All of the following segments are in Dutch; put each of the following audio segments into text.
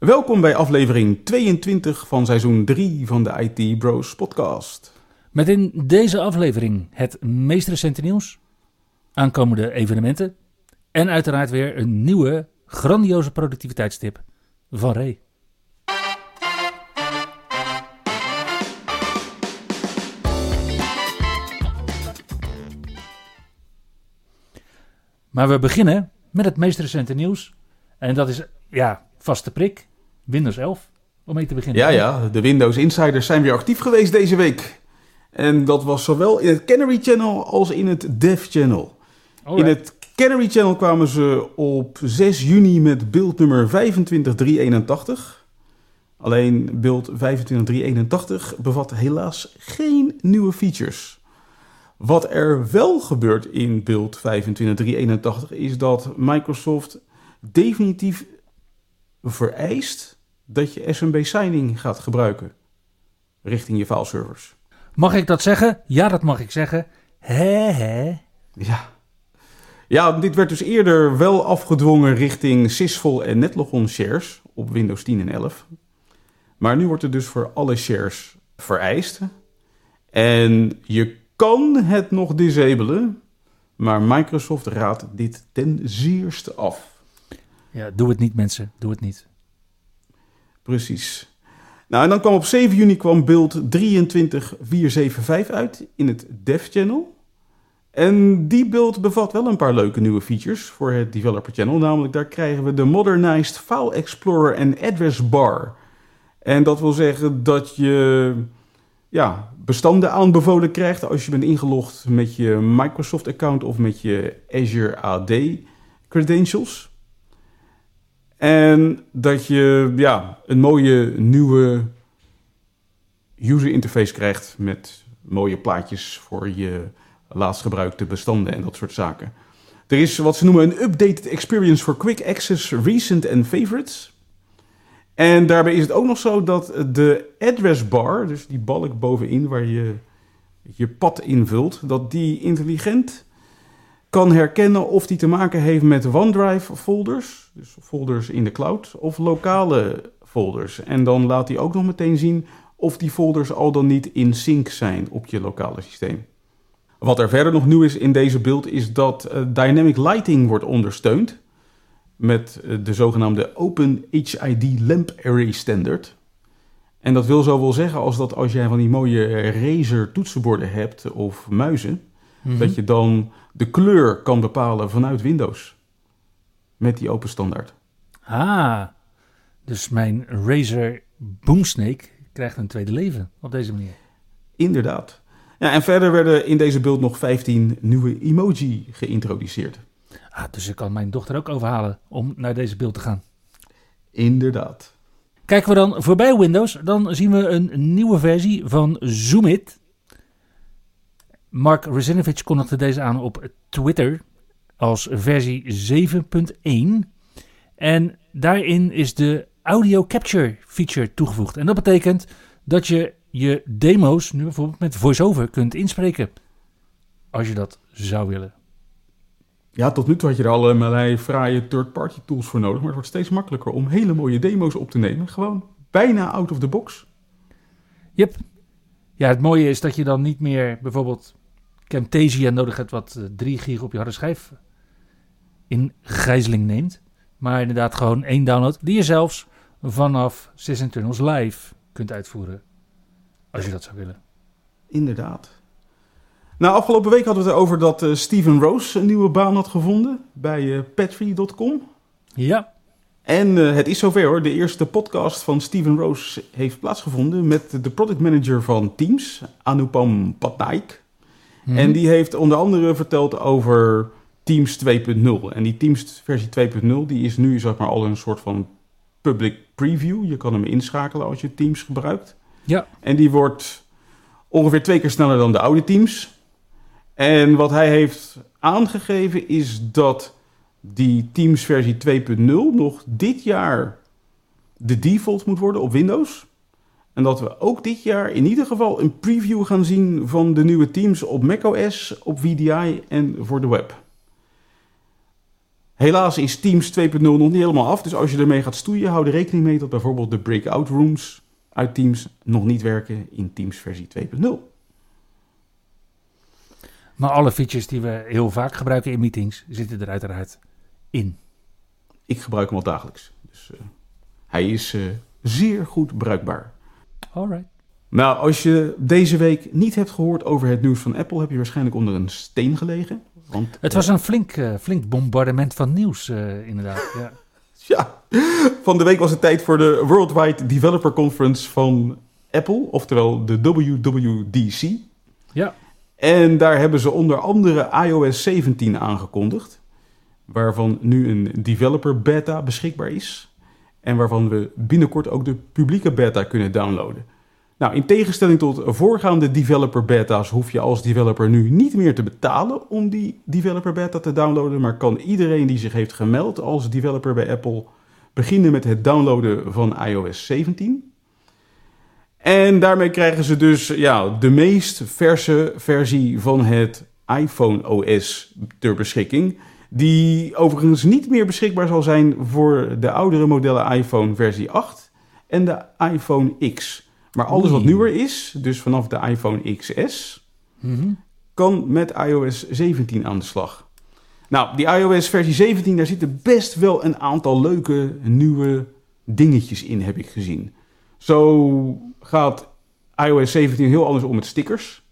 Welkom bij aflevering 22 van seizoen 3 van de IT Bros podcast. Met in deze aflevering het meest recente nieuws, aankomende evenementen en uiteraard weer een nieuwe grandioze productiviteitstip van Ray. Maar we beginnen met het meest recente nieuws. En dat is, ja, vaste prik. Windows 11, om mee te beginnen. Ja, ja, de Windows Insiders zijn weer actief geweest deze week. En dat was zowel in het Canary Channel als in het Dev Channel. In het Canary Channel kwamen ze op 6 juni met beeld nummer 25381. Alleen beeld 25381 bevat helaas geen nieuwe features. Wat er wel gebeurt in beeld 25381 is dat Microsoft definitief vereist dat je SMB signing gaat gebruiken richting je fileservers. Mag ik dat zeggen? Ja, dat mag ik zeggen. Hè, hè. Ja. Ja, dit werd dus eerder wel afgedwongen richting Sysvol en Netlogon shares op Windows 10 en 11. Maar nu wordt het dus voor alle shares vereist. En je kan het nog disabelen, maar Microsoft raadt dit ten zeerste af. Ja, doe het niet mensen, doe het niet. Precies. Nou, en dan kwam op 7 juni kwam beeld 23475 uit in het Dev Channel. En die beeld bevat wel een paar leuke nieuwe features voor het Developer Channel. Namelijk, daar krijgen we de Modernized File Explorer en Address Bar. En dat wil zeggen dat je ja, bestanden aanbevolen krijgt als je bent ingelogd met je Microsoft-account of met je Azure AD credentials. En dat je ja, een mooie nieuwe user interface krijgt met mooie plaatjes voor je laatst gebruikte bestanden en dat soort zaken. Er is wat ze noemen een updated experience for quick access, recent en favorites. En daarbij is het ook nog zo dat de address bar, dus die balk bovenin waar je je pad invult, dat die intelligent kan herkennen of die te maken heeft met OneDrive folders, dus folders in de cloud, of lokale folders. En dan laat hij ook nog meteen zien of die folders al dan niet in sync zijn op je lokale systeem. Wat er verder nog nieuw is in deze beeld is dat uh, dynamic lighting wordt ondersteund met uh, de zogenaamde Open HID Lamp Array Standard. En dat wil zo wel zeggen als dat als jij van die mooie Razer toetsenborden hebt of muizen, mm -hmm. dat je dan de kleur kan bepalen vanuit Windows. Met die open standaard. Ah, dus mijn Razer Boomsnake krijgt een tweede leven op deze manier. Inderdaad. Ja, en verder werden in deze beeld nog 15 nieuwe emoji geïntroduceerd. Ah, dus ik kan mijn dochter ook overhalen om naar deze beeld te gaan. Inderdaad. Kijken we dan voorbij Windows, dan zien we een nieuwe versie van Zoomit. Mark Rezinovic kondigde deze aan op Twitter als versie 7.1. En daarin is de audio capture feature toegevoegd. En dat betekent dat je je demo's nu bijvoorbeeld met voiceover kunt inspreken. Als je dat zou willen. Ja, tot nu toe had je er allerlei fraaie third-party tools voor nodig. Maar het wordt steeds makkelijker om hele mooie demo's op te nemen. Gewoon bijna out of the box. Yep. Ja, het mooie is dat je dan niet meer bijvoorbeeld Camtasia nodig hebt wat 3 gig op je harde schijf in gijzeling neemt. Maar inderdaad gewoon één download die je zelfs vanaf SysInternals Live kunt uitvoeren. Als je dat zou willen. Inderdaad. Nou, afgelopen week hadden we het erover dat uh, Steven Rose een nieuwe baan had gevonden bij uh, Petri.com. Ja. En uh, het is zover hoor. De eerste podcast van Steven Rose heeft plaatsgevonden met de product manager van Teams, Anupam Patnaik. Hmm. En die heeft onder andere verteld over Teams 2.0. En die Teams versie 2.0 die is nu zeg maar al een soort van public preview. Je kan hem inschakelen als je Teams gebruikt. Ja. En die wordt ongeveer twee keer sneller dan de oude Teams. En wat hij heeft aangegeven is dat die Teams versie 2.0 nog dit jaar de default moet worden op Windows. En dat we ook dit jaar in ieder geval een preview gaan zien van de nieuwe Teams op macOS, op VDI en voor de web. Helaas is Teams 2.0 nog niet helemaal af, dus als je ermee gaat stoeien, hou er rekening mee dat bijvoorbeeld de breakout rooms uit Teams nog niet werken in Teams versie 2.0. Maar alle features die we heel vaak gebruiken in meetings zitten er uiteraard in. Ik gebruik hem al dagelijks, dus uh, hij is uh, zeer goed bruikbaar. Alright. Nou, als je deze week niet hebt gehoord over het nieuws van Apple, heb je waarschijnlijk onder een steen gelegen. Want, Het was een flink, uh, flink bombardement van nieuws, uh, inderdaad. Ja. ja, van de week was het tijd voor de Worldwide Developer Conference van Apple, oftewel de WWDC. Ja. En daar hebben ze onder andere iOS 17 aangekondigd, waarvan nu een developer beta beschikbaar is. En waarvan we binnenkort ook de publieke beta kunnen downloaden. Nou, in tegenstelling tot voorgaande developer beta's hoef je als developer nu niet meer te betalen om die developer beta te downloaden, maar kan iedereen die zich heeft gemeld als developer bij Apple beginnen met het downloaden van iOS 17. En daarmee krijgen ze dus ja, de meest verse versie van het iPhone OS ter beschikking. Die overigens niet meer beschikbaar zal zijn voor de oudere modellen iPhone versie 8 en de iPhone X. Maar alles wat nieuwer is, dus vanaf de iPhone XS, Mm -hmm. kan met iOS 17 aan de slag. Nou, die iOS versie 17, daar zitten best wel een aantal leuke nieuwe dingetjes in, heb ik gezien. Zo gaat iOS 17 heel anders om met stickers.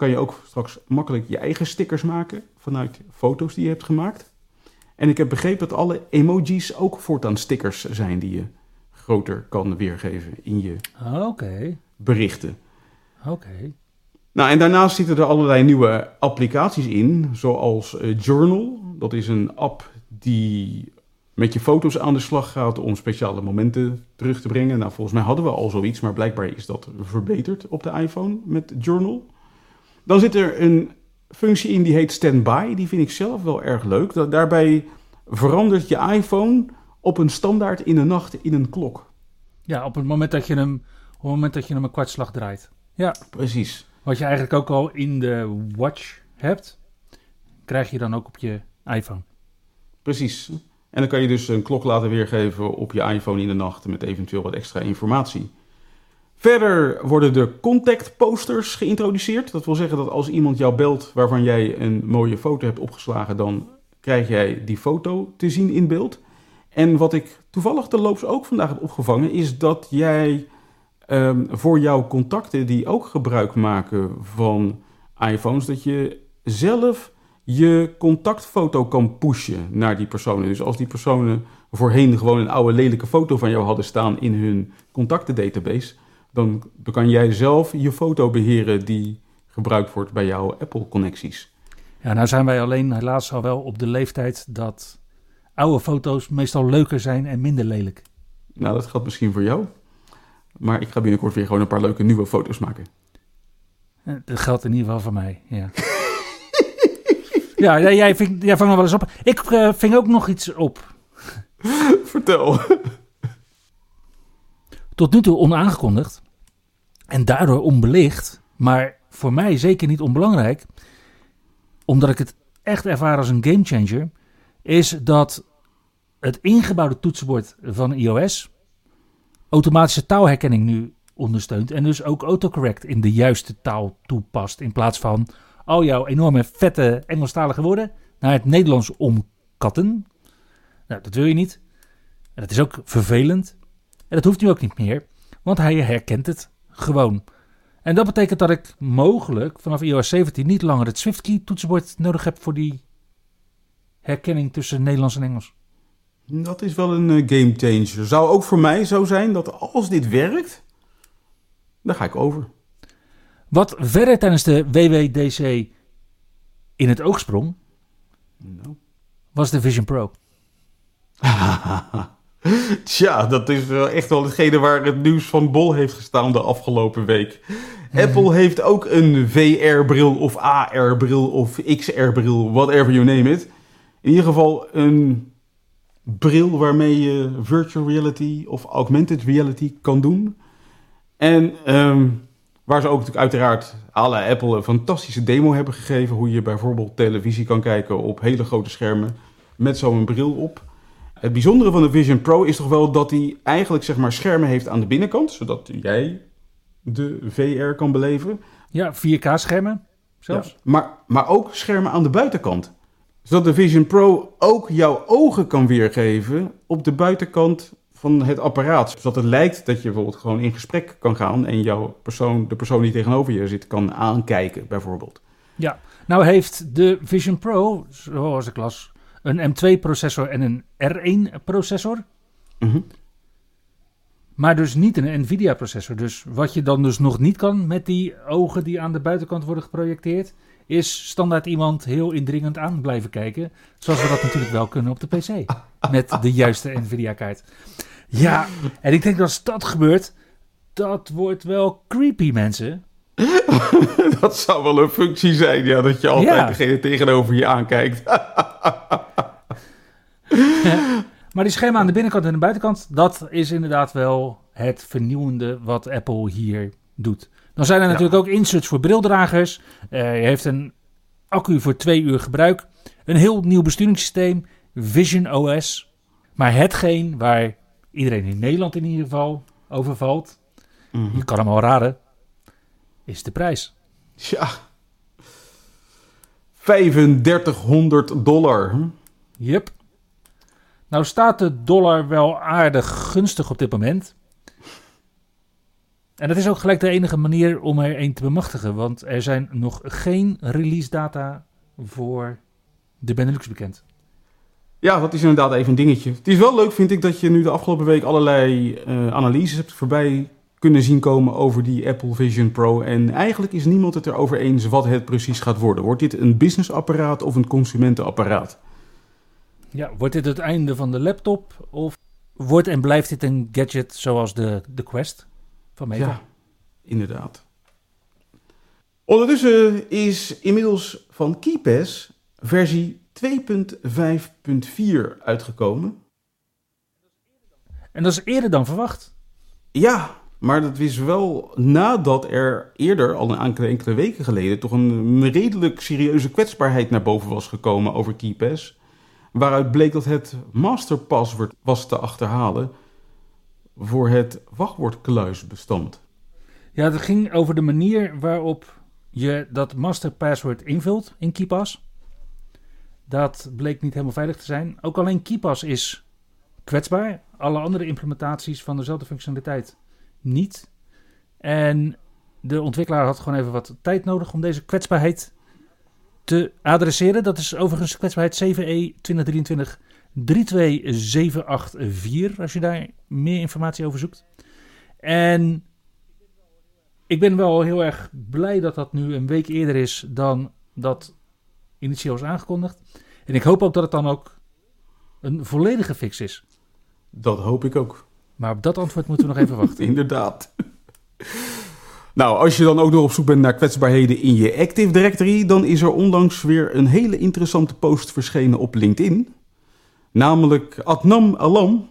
Kan je ook straks makkelijk je eigen stickers maken vanuit foto's die je hebt gemaakt. En ik heb begrepen dat alle emojis ook voortaan stickers zijn die je groter kan weergeven in je berichten. oké. Nou, en daarnaast zitten er allerlei nieuwe applicaties in, zoals eh, Journal. Dat is een app die met je foto's aan de slag gaat om speciale momenten terug te brengen. Nou, volgens mij hadden we al zoiets, maar blijkbaar is dat verbeterd op de iPhone met Journal. Dan zit er een functie in die heet Standby. Die vind ik zelf wel erg leuk. Dat, daarbij verandert je iPhone op een standaard in de nacht in een klok. Ja, op het moment dat je hem, op het moment dat je hem een kwartslag draait. Ja, Precies. wat je eigenlijk ook al in de watch hebt, krijg je dan ook op je iPhone. Precies. En dan kan je dus een klok laten weergeven op je iPhone in de nacht met eventueel wat extra informatie. Verder worden de contact posters geïntroduceerd. Dat wil zeggen dat als iemand jou belt waarvan jij een mooie foto hebt opgeslagen, dan krijg jij die foto te zien in beeld. En wat ik toevallig de loops ook vandaag heb opgevangen, is dat jij um, voor jouw contacten die ook gebruik maken van iPhones, dat je zelf je contactfoto kan pushen naar die personen. Dus als die personen voorheen gewoon een oude lelijke foto van jou hadden staan in hun contactendatabase, dan, dan kan jij zelf je foto beheren die gebruikt wordt bij jouw Apple-connecties. Ja, nou zijn wij alleen helaas al wel op de leeftijd dat oude foto's meestal leuker zijn en minder lelijk. Nou, dat geldt misschien voor jou. Maar ik ga binnenkort weer gewoon een paar leuke nieuwe foto's maken. Eh, Dat geldt in ieder geval voor mij, ja. ja, jij, jij, ving, jij vangt nog wel eens op. Ik uh, ving ook nog iets op. Vertel. Tot nu toe onaangekondigd. En daardoor onbelicht. Maar voor mij zeker niet onbelangrijk. Omdat ik het echt ervaar als een gamechanger. Is dat het ingebouwde toetsenbord van iOS automatische taalherkenning nu ondersteunt. En dus ook autocorrect in de juiste taal toepast. In plaats van al jouw enorme vette Engelstalige woorden naar het Nederlands omkatten. Nou, dat wil je niet. En dat is ook vervelend. En dat hoeft nu ook niet meer, want hij herkent het gewoon. En dat betekent dat ik mogelijk vanaf iOS 17 niet langer het SwiftKey toetsenbord nodig heb voor die herkenning tussen Nederlands en Engels. Dat is wel een uh, game changer. Zou ook voor mij zo zijn dat als dit werkt, dan ga ik over. Wat verder tijdens de WWDC in het oog sprong, Nou. was de Vision Pro. Tja, dat is wel echt wel hetgene waar het nieuws van bol heeft gestaan de afgelopen week. Apple heeft ook een VR-bril of AR-bril of XR-bril, whatever you name it. In ieder geval een bril waarmee je virtual reality of augmented reality kan doen. En ehm, waar ze ook natuurlijk uiteraard à la Apple een fantastische demo hebben gegeven. Hoe je bijvoorbeeld televisie kan kijken op hele grote schermen met zo'n bril op. Het bijzondere van de Vision Pro is toch wel dat hij eigenlijk zeg maar schermen heeft aan de binnenkant. Zodat jij de VR kan beleven. Ja, 4K-schermen zelfs. Ja, maar, maar ook schermen aan de buitenkant. Zodat de Vision Pro ook jouw ogen kan weergeven op de buitenkant van het apparaat. Zodat het lijkt dat je bijvoorbeeld gewoon in gesprek kan gaan en jouw persoon, de persoon die tegenover je zit kan aankijken, bijvoorbeeld. Ja, nou heeft de Vision Pro, zoals ik las, een M2-processor en een R1-processor. Mhm. Maar dus niet een Nvidia-processor. Dus wat je dan dus nog niet kan met die ogen die aan de buitenkant worden geprojecteerd, is standaard iemand heel indringend aan blijven kijken. Zoals we dat natuurlijk wel kunnen op de PC. Met de juiste Nvidia-kaart. Ja, en ik denk dat als dat gebeurt, dat wordt wel creepy, mensen. dat zou wel een functie zijn, ja, dat je altijd Ja. degene tegenover je aankijkt. Maar die schermen aan de binnenkant en de buitenkant, dat is inderdaad wel het vernieuwende wat Apple hier doet. Dan zijn er Ja. natuurlijk ook inserts voor brildragers. Eh, je heeft een accu voor twee uur gebruik. Een heel nieuw besturingssysteem, Vision OS. Maar hetgeen waar iedereen in Nederland in ieder geval over valt, Mhm. je kan hem al raden, is de prijs. Ja. 3500 dollar. hm? Yep. Nou staat de dollar wel aardig gunstig op dit moment. En dat is ook gelijk de enige manier om er een te bemachtigen. Want er zijn nog geen release data voor de Benelux bekend. Ja, dat is inderdaad even een dingetje. Het is wel leuk, vind ik, dat je nu de afgelopen week allerlei eh, analyses hebt voorbij kunnen zien komen over die Apple Vision Pro. En eigenlijk is niemand het erover eens wat het precies gaat worden. Wordt dit een businessapparaat of een consumentenapparaat? Ja, wordt dit het einde van de laptop? Of wordt en blijft dit een gadget zoals de, de Quest van Meta? Ja, inderdaad. Ondertussen is inmiddels van KeyPass versie 2.5.4 uitgekomen. En dat is eerder dan verwacht. Ja, maar dat is wel nadat er eerder, al een enkele, enkele weken geleden, toch een redelijk serieuze kwetsbaarheid naar boven was gekomen over KeyPass. Waaruit bleek dat het masterpassword was te achterhalen voor het wachtwoordkluisbestand. Ja, het ging over de manier waarop je dat masterpassword invult in KeePass. Dat bleek niet helemaal veilig te zijn. Ook alleen KeePass is kwetsbaar. Alle andere implementaties van dezelfde functionaliteit niet. En de ontwikkelaar had gewoon even wat tijd nodig om deze kwetsbaarheid te adresseren. Dat is overigens kwetsbaarheid E 7E 2023 32784 als je daar meer informatie over zoekt. En ik ben wel heel erg blij dat dat nu een week eerder is dan dat initieel is aangekondigd. En ik hoop ook dat het dan ook een volledige fix is. Dat hoop ik ook. Maar op dat antwoord moeten we nog even wachten. Inderdaad. Nou, als je dan ook nog op zoek bent naar kwetsbaarheden in je Active Directory, dan is er onlangs weer een hele interessante post verschenen op LinkedIn. Namelijk Adnam Alam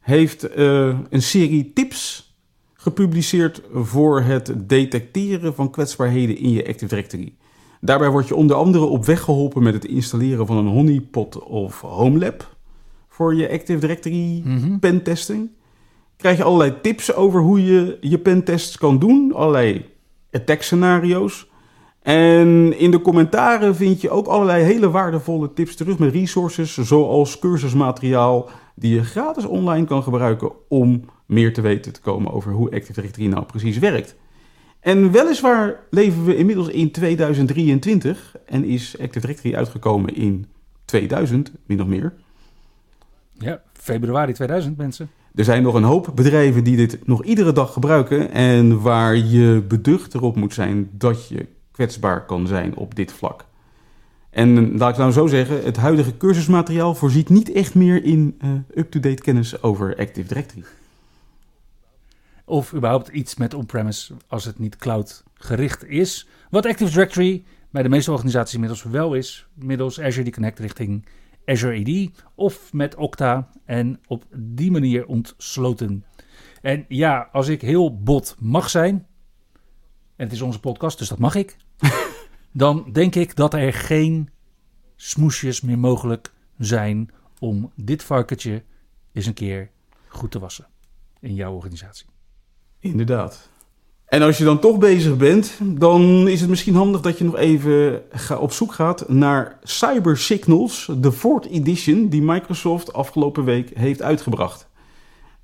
heeft eh, een serie tips gepubliceerd voor het detecteren van kwetsbaarheden in je Active Directory. Daarbij word je onder andere op weg geholpen met het installeren van een honeypot of homelab voor je Active Directory Mhm. pentesting. Krijg je allerlei tips over hoe je je pentests kan doen. Allerlei attack scenario's. En in de commentaren vind je ook allerlei hele waardevolle tips terug met resources. Zoals cursusmateriaal die je gratis online kan gebruiken om meer te weten te komen over hoe Active Directory nou precies werkt. En weliswaar leven we inmiddels in 2023 en is Active Directory uitgekomen in 2000, min of meer. Ja, februari 2000 mensen. Er zijn nog een hoop bedrijven die dit nog iedere dag gebruiken en waar je beducht erop moet zijn dat je kwetsbaar kan zijn op dit vlak. En laat ik nou zo zeggen, het huidige cursusmateriaal voorziet niet echt meer in uh, up-to-date kennis over Active Directory. Of überhaupt iets met on-premise als het niet cloud gericht is. Wat Active Directory bij de meeste organisaties inmiddels wel is, middels Azure Connect richting Azure AD of met Okta en op die manier ontsloten. En ja, als ik heel bot mag zijn, en het is onze podcast, dus dat mag ik, dan denk ik dat er geen smoesjes meer mogelijk zijn om dit varkentje eens een keer goed te wassen in jouw organisatie. Inderdaad. En als je dan toch bezig bent, dan is het misschien handig dat je nog even op zoek gaat naar Cyber Signals, de fourth edition die Microsoft afgelopen week heeft uitgebracht.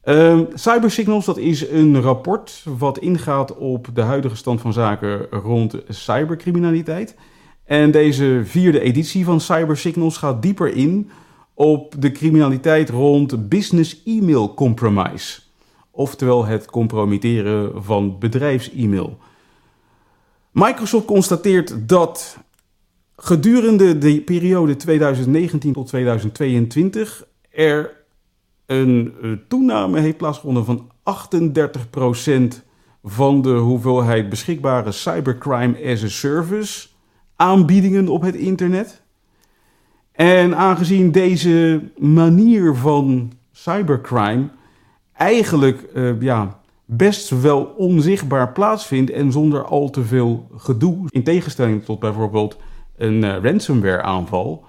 Um, Cyber Signals, dat is een rapport wat ingaat op de huidige stand van zaken rond cybercriminaliteit. En deze vierde editie van Cyber Signals gaat dieper in op de criminaliteit rond business email compromise oftewel het compromitteren van bedrijfs-e-mail. Microsoft constateert dat gedurende de periode 2019 tot 2022 er een eh, toename heeft plaatsgevonden van 38% van de hoeveelheid beschikbare cybercrime as a service aanbiedingen op het internet. En aangezien deze manier van cybercrime eigenlijk uh, ja, best wel onzichtbaar plaatsvindt en zonder al te veel gedoe. In tegenstelling tot bijvoorbeeld een uh, ransomware aanval.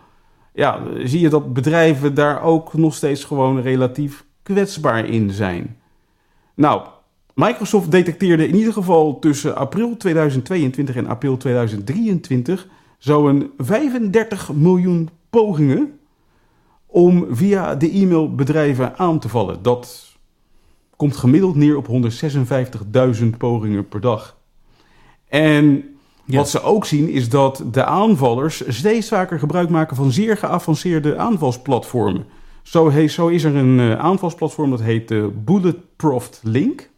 Ja, zie je dat bedrijven daar ook nog steeds gewoon relatief kwetsbaar in zijn. Nou, Microsoft detecteerde in ieder geval tussen april 2022 en april 2023 zo'n 35 miljoen pogingen om via de e-mailbedrijven aan te vallen. Dat komt gemiddeld neer op 156.000 pogingen per dag. En wat ze ook zien is dat de aanvallers steeds vaker gebruik maken van zeer geavanceerde aanvalsplatformen. Zo, zo is er een uh, aanvalsplatform dat heet uh, Bulletproof Link.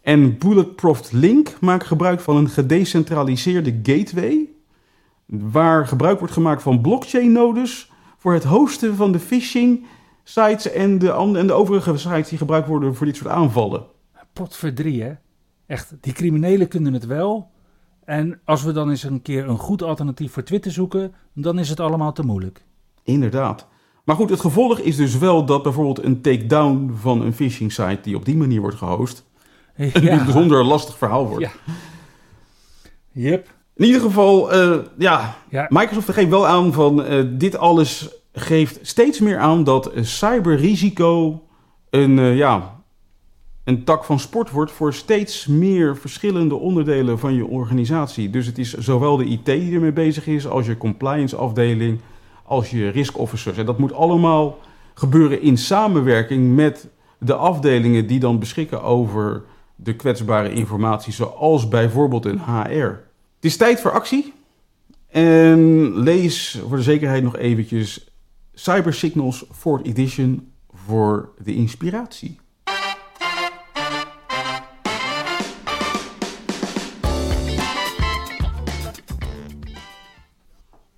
En Bulletproof Link maakt gebruik van een gedecentraliseerde gateway. Waar gebruik wordt gemaakt van blockchain-nodes voor het hosten van de phishing sites en de, en de overige sites die gebruikt worden voor dit soort aanvallen. Pot voor drie, hè? Echt, die criminelen kunnen het wel. En als we dan eens een keer een goed alternatief voor Twitter zoeken, dan is het allemaal te moeilijk. Inderdaad. Maar goed, het gevolg is dus wel dat bijvoorbeeld een takedown van een phishing site die op die manier wordt gehost, ja. een bijzonder lastig verhaal wordt. Ja. Yep. In ieder geval, uh, ja, ja, Microsoft geeft wel aan van uh, dit alles geeft steeds meer aan dat cyberrisico een, uh, ja, een tak van sport wordt voor steeds meer verschillende onderdelen van je organisatie. Dus het is zowel de IT die ermee bezig is, als je compliance afdeling, als je risk officers. En dat moet allemaal gebeuren in samenwerking met de afdelingen die dan beschikken over de kwetsbare informatie, zoals bijvoorbeeld een HR. Het is tijd voor actie. En lees voor de zekerheid nog eventjes Cyber Signals 4th Edition voor de inspiratie.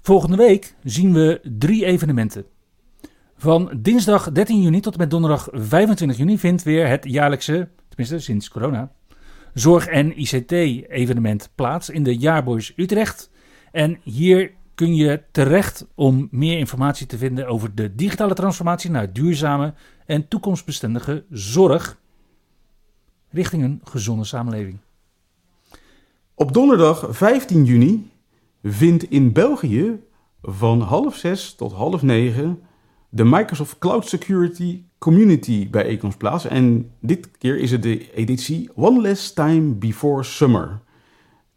Volgende week zien we drie evenementen. Van dinsdag 13 juni tot en met donderdag 25 juni vindt weer het jaarlijkse, tenminste sinds corona, Zorg- en ICT-evenement plaats in de Jaarboys Utrecht. En hier kun je terecht om meer informatie te vinden over de digitale transformatie naar duurzame en toekomstbestendige zorg richting een gezonde samenleving. Op donderdag 15 juni vindt in België van half zes tot half negen de Microsoft Cloud Security Community bijeenkomst plaats. En dit keer is het de editie One Less Time Before Summer.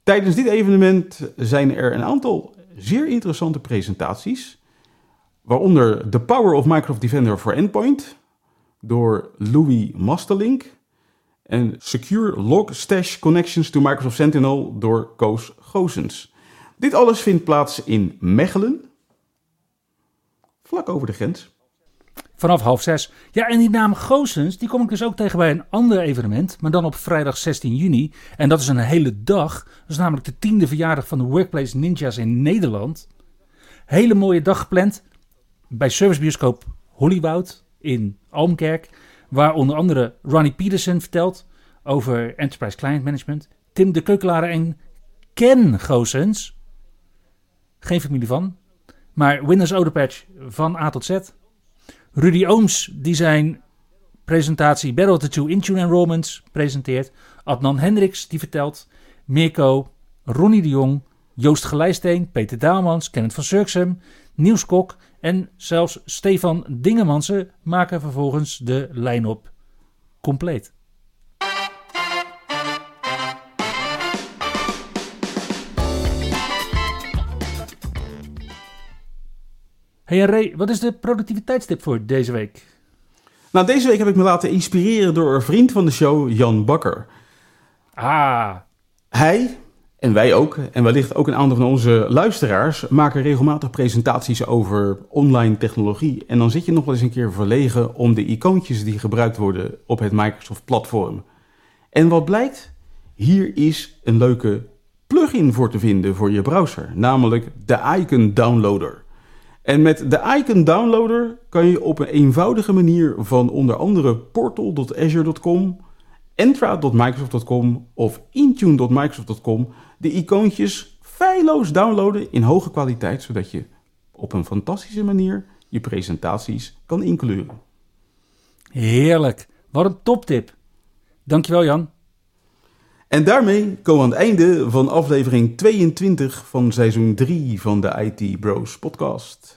Tijdens dit evenement zijn er een aantal zeer interessante presentaties. Waaronder The Power of Microsoft Defender for Endpoint door Louis Masterlink. En Secure Log Stash Connections to Microsoft Sentinel door Koos Goosens. Dit alles vindt plaats in Mechelen, vlak over de grens. Vanaf half zes. Ja, en die naam Goosens, die kom ik dus ook tegen bij een ander evenement, maar dan op vrijdag 16 juni. En dat is een hele dag. Dat is namelijk de tiende verjaardag van de Workplace Ninjas in Nederland. Hele mooie dag gepland bij servicebioscoop Hollywood in Almkerk. Waar onder andere Ronnie Peterson vertelt over Enterprise Client Management. Tim de Keukelaar en Ken Goossens. Geen familie van. Maar Windows Odepatch van A tot Z. Rudy Ooms die zijn presentatie Battle the Two Intune Enrollments presenteert. Adnan Hendricks die vertelt. Mirko, Ronnie de Jong, Joost Gelijsteen, Peter Daalmans, Kenneth van Surksem, Niels Kok en zelfs Stefan Dingemansen maken vervolgens de line-up compleet. Hey Ray, wat is de productiviteitstip voor deze week? Nou, deze week heb ik me laten inspireren door een vriend van de show, Jan Bakker. Ah, Hij, en wij ook, en wellicht ook een aantal van onze luisteraars, maken regelmatig presentaties over online technologie. En dan zit je nog wel eens een keer verlegen om de icoontjes die gebruikt worden op het Microsoft-platform. En wat blijkt? Hier is een leuke plugin voor te vinden voor je browser, namelijk de Icon Downloader. En met de Icon Downloader kan je op een eenvoudige manier van onder andere portal.azure.com, entra.microsoft.com of intune.microsoft.com de icoontjes feilloos downloaden in hoge kwaliteit, zodat je op een fantastische manier je presentaties kan inkleuren. heerlijk. Wat een toptip. Dankjewel Jan. En daarmee komen we aan het einde van aflevering 22 van seizoen 3 van de IT Bros podcast.